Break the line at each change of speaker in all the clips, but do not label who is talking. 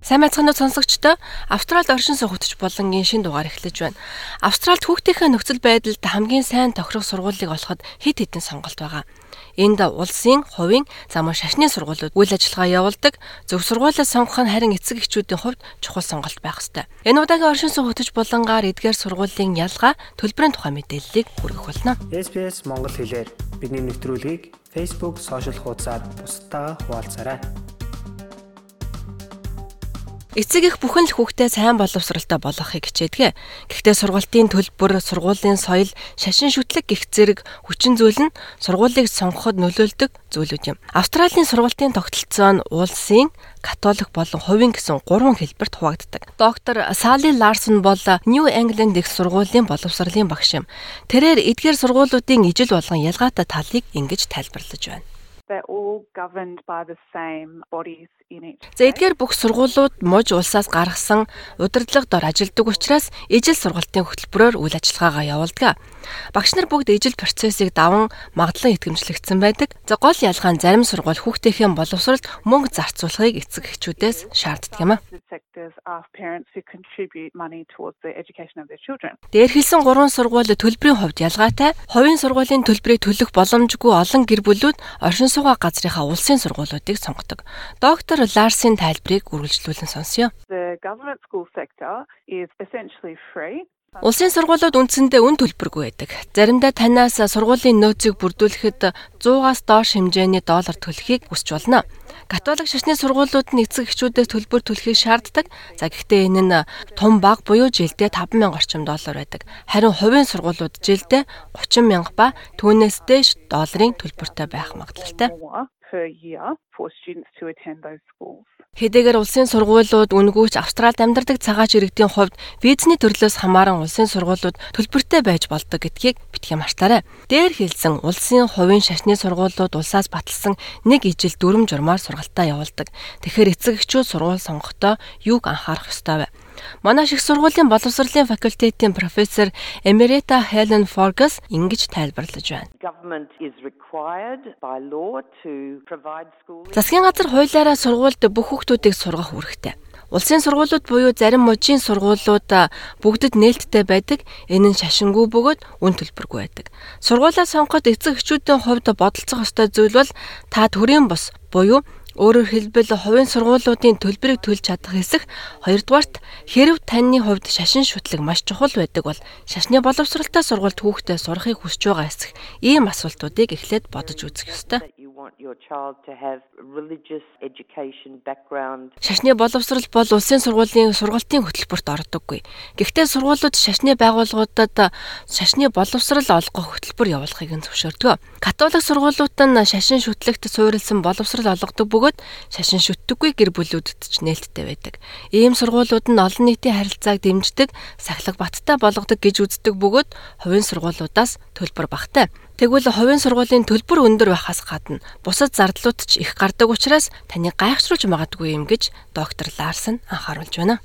Сайн байцгаана уу сонсогчдоо. Австралид оршин суугч болонгийн шин дугаар эхлэж байна. Австралид хүүхдийнхээ нөхцөл байдалд хамгийн сайн тохирох сургуулийг олоход хэд хэдэн сонголт байгаа. Энд улсын, хувийн, замун шашны сургуулиуд үйл ажиллагаа явуулдаг. Зөв сургуулиа сонгох нь харин эцэг эхчүүдийн хувьд чухал сонголт байх ёстой. Энэ удаагийн оршин суугч болонгаар эдгээр сургуулийн ялгаа, төлбөрийн тухай мэдээллийг хүргэх болно.
SPS Монгол хэлээр бидний нэвтрүүлгийг Facebook сошиал хуудасаар бусдаа хуваалцаарай.
Эцэг их бүхэн л хүүхдээ сайн боловсралтай болгохыг хичээдэг. Гэхдээ сургалтын төлбөр, сургуулийн соёл, шашин шүтлэг гих зэрэг хүчин зүйл нь сургуулийг сонгоход нөлөөлдөг зүйлүүд юм. Австралийн сургалтын тогтолцоо нь улсын, католик болон хувийн гэсэн гурван хэлбэрт хуваагддаг. Доктор Сали Ларсон бол New England их сургуулийн боловсролын багш юм. Тэрээр эдгээр сургуулиудын ижил болгон ялгаатай талыг ингэж тайлбарлаж байна
they're all governed by the same bodies.
За эдгээр бүх сургуулиуд муж улсаас гаргасан удирдлага дор ажилладаг учраас ижил сургалтын хөтөлбөрөөр үйл ажиллагаагаа явуулдаг. Багш нар бүгд ижил процессыг даван магадлан итгэмжлэгдсэн байдаг. За гол ялгаа нь зарим сургууль хүүхдийнхээ боловсролд мөнгө зарцуулахыг эцэг эхчүүдээс шаарддаг юм а. Дээр хэлсэн гурван сургууль төлбөрийн хувьд ялгаатай. Хувийн сургуулийн төлбөрийг төлөх боломжгүй олон гэр бүлүүд оршин суугаа газрынхаа улсын сургуулиудыг сонгодог. Доктор Ларсын тайлбарыг үргэлжлүүлэн сонсъё. Улсын сургуулиуд үндсэндээ үн төлбөргүй байдаг. Заримдаа танаас сургуулийн нөөцийг бүрдүүлэхэд 100-аас доош хэмжээний доллар төлөхийг хүсч болно. Католик шашны сургуулиуд нь эцэг эхчүүдээс төлбөр төлөхийг шаарддаг. За гэхдээ энэ нь тун баг буюу жилдээ 50000 орчим доллар байдаг. Харин хувийн сургуулиуд жилдээ 30000 ба түүнээс дээш долларын төлбөртэй байх магадлалтай
per year for students to attend those schools.
Хэдийгээр улсын сургуулиуд үнгүүч Австралид амьдардаг цагаач иргэдийн хувьд визний төрлөөс хамааран улсын сургуулиуд төлбөртэй байж болдог гэдгийг битгий мартаарай. Дээр хэлсэн улсын хувийн шашны сургуулиуд улсаас баталсан нэг ижил дүрм журмаар сургалтаа явуулдаг. Тэгэхээр эцэг эхчүүд сургууль сонгохдоо юуг анхаарах ёстой вэ? Манай их сургуулийн боловсролын факультетийн профессор Emerita Helen Forgas ингэж тайлбарлаж байна. Засгийн газар хуулиараа сургуульд бүх хүүхдүүдийг сургах үүрэгтэй. Улсын сургуулиуд буюу зарим мужийн сургуулиуд бүгдэд нээлттэй байдаг. Энэ нь шашингүй бөгөөд үн төлбөргүй байдаг. Сургуулаа сонгоход эцэг эхчүүдийн хувьд бодолцох ёстой зүйл бол та төрийн бос буюу Өөрөөр хэлбэл хувийн сургуулиудын төлбөрийг төлж чадах хэсэг хоёрдугаарт хэрв таны хувьд шашин шүтлэг маш чухал байдаг бол шашны боловсралтай сургуульд хүүхдээ сурахыг хүсэж байгаа эсэх ийм асуултуудыг эхлээд бодож үзэх ёстой. Шашны боловсрал бол улсын сургуулийн сургалтын хөтөлбөрт ордоггүй. Гэхдээ сургуулиуд шашны байгууллагуудад шашны боловсрал олгох хөтөлбөр явуулахыг нь зөвшөөрдөг. Католик сургуулиуд нь шашин шүтлэгт суурилсан боловсрал олгодог бөгөөд шашин шүтдэггүй гэр бүлүүдэд ч нээлттэй байдаг. Ийм сургуулиуд нь олон нийтийн харилцааг дэмждэг, сахилга баттай болгодог гэж үздэг бөгөөд хувийн сургуулиудаас төлбөр багтай. Тэгвэл хувийн сургуулийн төлбөр өндөр байхаас гадна бусад зардлууд ч их гардаг учраас таны гайхшруулж магадгүй юм гэж доктор Ларсон анхааруулж байна.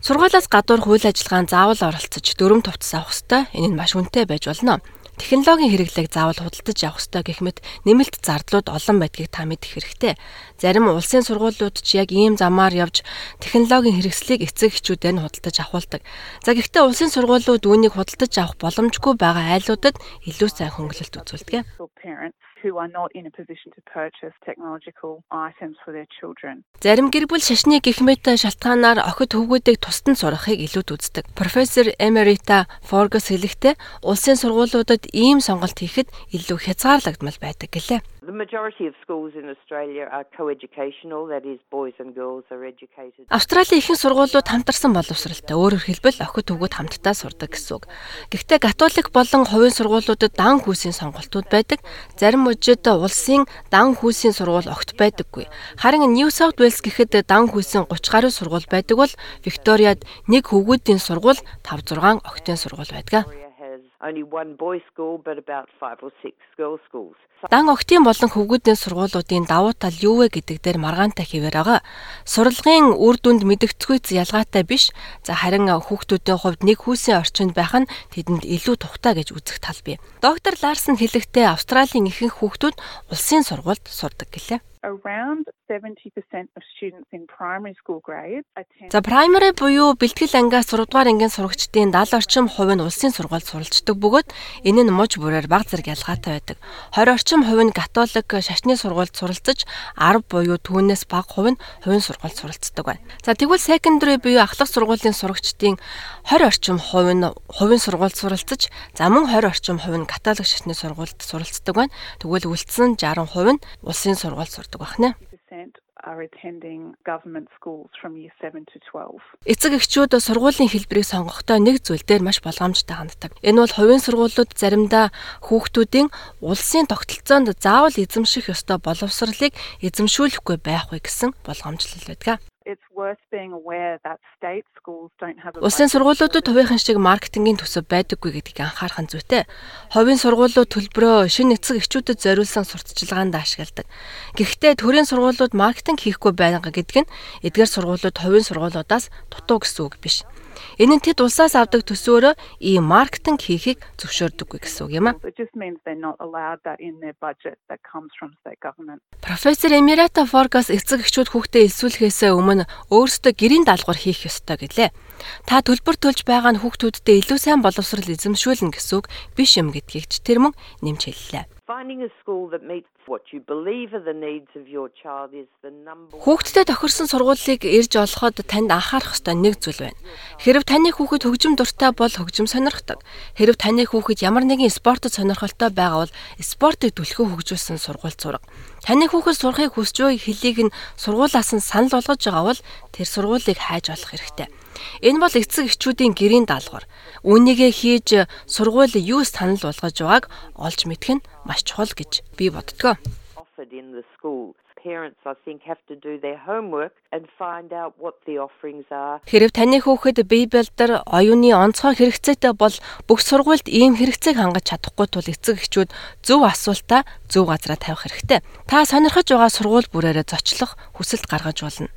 Сургуулиас гадуур хууль ажиллагаанд заавал оролцож дүрм тувцас авах ёстой. Энэ нь маш үнэтэй байж болно. Технологийн хэрэглээг заавал худалдаж авах ёстой гэх мэт нэмэлт зардлууд олон байдгийг та мэдэх хэрэгтэй. Зарим улсын сургуулиуд ч яг ийм замаар явж технологийн хэрэгслийг эцэг эхчүүдээр нь худалдаж авахулдаг. За гэхдээ улсын сургуулиуд үүнийг худалдаж авах боломжгүй байгаа айлуудад илүү сайн хөнгөлөлт үзүүлдэг who are not in a position to purchase technological items for their children. Зарим гэр бүл шашны гихмэт шалтгаанаар охид хүүгүүдийг тусдан сургахыг илүүд үздэг. Профессор Emerita Forgas хэлэхдээ улсын сургуулиудад ийм сонголт хийхэд илүү хязгаарлагдмал байдаг гэлээ. The majority of schools in Australia are co-educational, that is boys and girls are educated. Австралийн ихэнх сургуулиуд хамтарсан боловсралтай. Өөрөөр хэлбэл охид хүүгүүд хамтдаа сурдаг гэсэн үг. Гэхдээ католик болон хувийн сургуулиудад дан хүүсийн сонголтууд байдаг. Зарим мужид улсын дан хүүсийн сургууль огт байдаггүй. Харин New South Wales гэхэд дан хүүсийн 30 гаруй сургууль байдаг бол Викториад нэг хүүгүүдийн сургууль 5 6 охидын сургууль байдаг. Дан октийн болон хөвгүүдийн сургуулиудын давуу тал юу вэ гэдэг дээр маргаантай хэвээр байгаа. Сурлагын үр дүнд мэдгэцгүйц ялгаатай биш. За харин хүүхдүүдийн хувьд нэг хүүсийн орчинд байх нь тэдэнд илүү тухтай гэж үзэх тал бий. Доктор Ларсон хэлэхдээ Австралийн ихэнх хүүхдүүд улсын сургуульд сурдаг гэлээ
around 70% of students in primary school grade attend
За primary буюу бэлтгэл ангиас 6 дугаар ангийн сурагчдын 70 орчим хувь нь улсын сургуульд суралцдаг бөгөөд энэ нь муж бүрээр баг зэрэг ялгаатай байдаг. 20 орчим хувь нь католик шашны сургуульд суралцаж 10 буюу түүнээс бага хувь нь хувийн сургуульд суралцдаг байна. За тэгвэл secondary буюу ахлах сургуулийн сурагчдын 20 орчим хувь нь хувийн сургуульд суралцаж за мөн 20 орчим хувь нь католик шашны сургуульд суралцдаг байна. Тэгвэл үлдсэн 60% нь улсын сургуульд сурдаг байна.
are attending government schools from year 7 to 12.
Эцэг эхчүүд сургуулийн хэлбэрийг сонгохдоо нэг зүйл дээр маш болгоомжтой ханддаг. Энэ бол хувийн сургуулиуд заримдаа хүүхдүүдийн улсын тогтолцоонд заавал эзэмших ёстой боловсролыг эзэмшүүлэхгүй байх вэ гэсэн болгоомжлол байдаг
it's worth being aware that state schools don't have a
Улсын сургуулиудад хувийнхан шиг маркетингийн төсөв байдаггүй гэдгийг анхаарах нь зүйтэй. Хувийн сургуулиуд төлбөрөө шинэ эцэг эхчүүдэд зориулсан сурталчилгаанд ашигладаг. Гэхдээ төрийн сургуулиуд маркетинг хийхгүй байгаа гэдэг нь эдгээр сургуулиуд хувийн сургуулиудаас дутуу гэсэн үг биш. Энэ нь тэд улсаас авдаг төсөөрөө ийм маркетинг хийхийг зөвшөөрдөггүй гэсэн үг юм а. Профессор Эмирата Форгас эцэг эхчүүд хүүхдээ элсүүлэхээс өмнө өөрсдөө гэрийн даалгавар хийх ёстой гэлээ. Та төлбөр төлж байгаа нь хүүхдүүддээ илүү сайн боловсрол эзэмшүүлнэ гэсэн үг биш юм гэдгийг ч тэр мөн нэмж хэллээ. Хүүхдтэй тохирсон сургуулийг ирж олоход танд анхаарах ёстой нэг зүйл байна. Хэрв таны хүүхэд хөгжим дуртай бол хөгжим сонирхдаг. Хэрв таны хүүхэд ямар нэгэн спортод сонирхолтой байгаа бол спортыг түлхүү хөгжүүлсэн сургуульд сурга. Таны хүүхэд сурахыг хүсэж буй хэлийг нь сургуулаас нь санал болгож байгаа бол тэр сургуулийг хайж олох хэрэгтэй. Энэ бол эцэг эхчүүдийн гэрийн даалгавар. Үүнийгээ хийж сургууль юу санал болгож байгааг олж мэдэх нь маш чухал гэж би боддгоо.
Parents I think have to do their homework and find out what the offerings are.
Хэрв таны хүүхэд Библиэлд оюуны онцгой хэрэгцээтэй бол бүх сургуульд ийм хэрэгцээг хангаж чадахгүй тул эцэг эхчүүд зөв асуултаа зөв газараа тавих хэрэгтэй. Та сонирхож байгаа сургууль бүрээрээ зочлох хүсэлт гаргаж болно.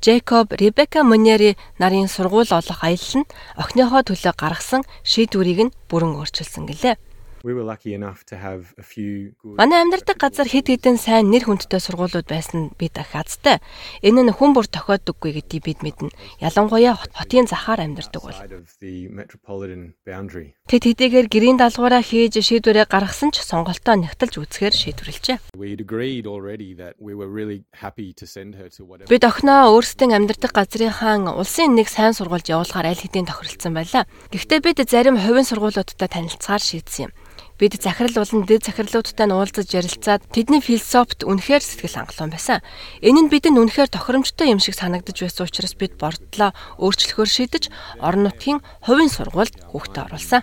Джейкоб Ребека Монери нарын сургууль олох аялал нь охиныхоо төлөө гаргасан шийдвэрийг нь бүрэн өөрчилсөн гэлээ.
We were lucky enough to have a few good
Манай амьдардаг газар хэд хэдэн сайн нэр хүндтэй сургуулиуд байсан нь бид ахаазтай. Энэ нь хүн бүр тохиоддоггүй гэдгийг бид мэднэ. Ялангуяа хотын захаар амьдардаг бол. Тэд хэдийгээр гэрийн даалгавраа хийж шийдвэрээ гаргасан ч сонголтоо нягтлж үзэхээр шийдвэрлэжээ. Бид охиноо өөрсдийн амьдардаг газрын хаан улсын нэг сайн сургуульд явуулахаар аль хэдийн тохиролцсон байлаа. Гэхдээ бид зарим хувийн сургуулиудтай танилцахаар шийдсэн юм. Бид захирал болон дэд захирлуудтай нь уулзаж ярилцаад тэдний философт үнэхээр сэтгэл хангалуун байсан. Энэ нь бидэнд үнэхээр тохиромжтой юм шиг санагдаж байсан учраас бид бордлоо өөрчлөхөөр шийдэж орон нутгийн хувийн сургуульд хүүхдээ оруулсан.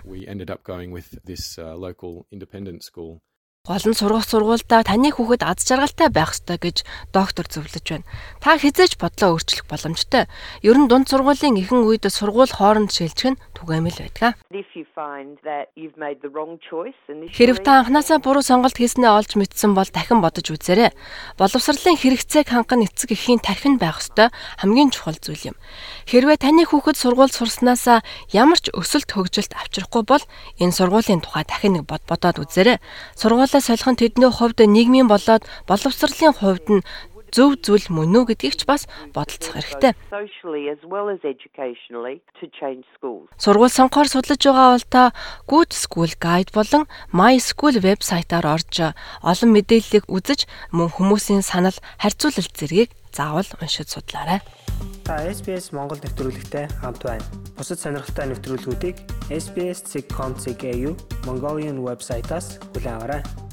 Гол нь сургах сургуультай таны хүүхэд аз жаргалтай байх ёстой гэж доктор зөвлөж байна. Та хизээч бодлоо өөрчлөх боломжтой. Ер нь дунд сургуулийн ихэнх үед сургууль хооронд шилжих нь түгээмэл байдаг. Хэрв та анханасаа буруу сонголт хийснээ олж мэдсэн бол дахин бодож үзээрэй. Боловсролын хэрэгцээг хангах эцэг эхийн тархин байх ёстой хамгийн чухал зүйл юм. Хэрвээ таны хүүхэд сургууль сурснаасаа ямар ч өсөлт хөгжилт авчрахгүй бол энэ сургуулийн тухай дахин нэг бод бодоод үзээрэй. Сургуулаа Асуудлаа солих нь тэдний хувьд нийгмийн болоод боловсролын хувьд нь зөв зүйл мөн үү гэдгийг ч бас бодолцох хэрэгтэй. Сургууль сонгохоор судлаж байгаа бол та Good School Guide болон My School вебсайтаар орж олон мэдээллийг үзэж мөн хүмүүсийн санал харьцуулалт зэргийг заавал уншиж судлаарай.
Та SBS Монгол нэвтрүүлэгтэй хамт байна. Бусад сонирхолтой нэвтрүүлгүүдийг SBS.com.cg Mongolian вебсайтаас аваарай.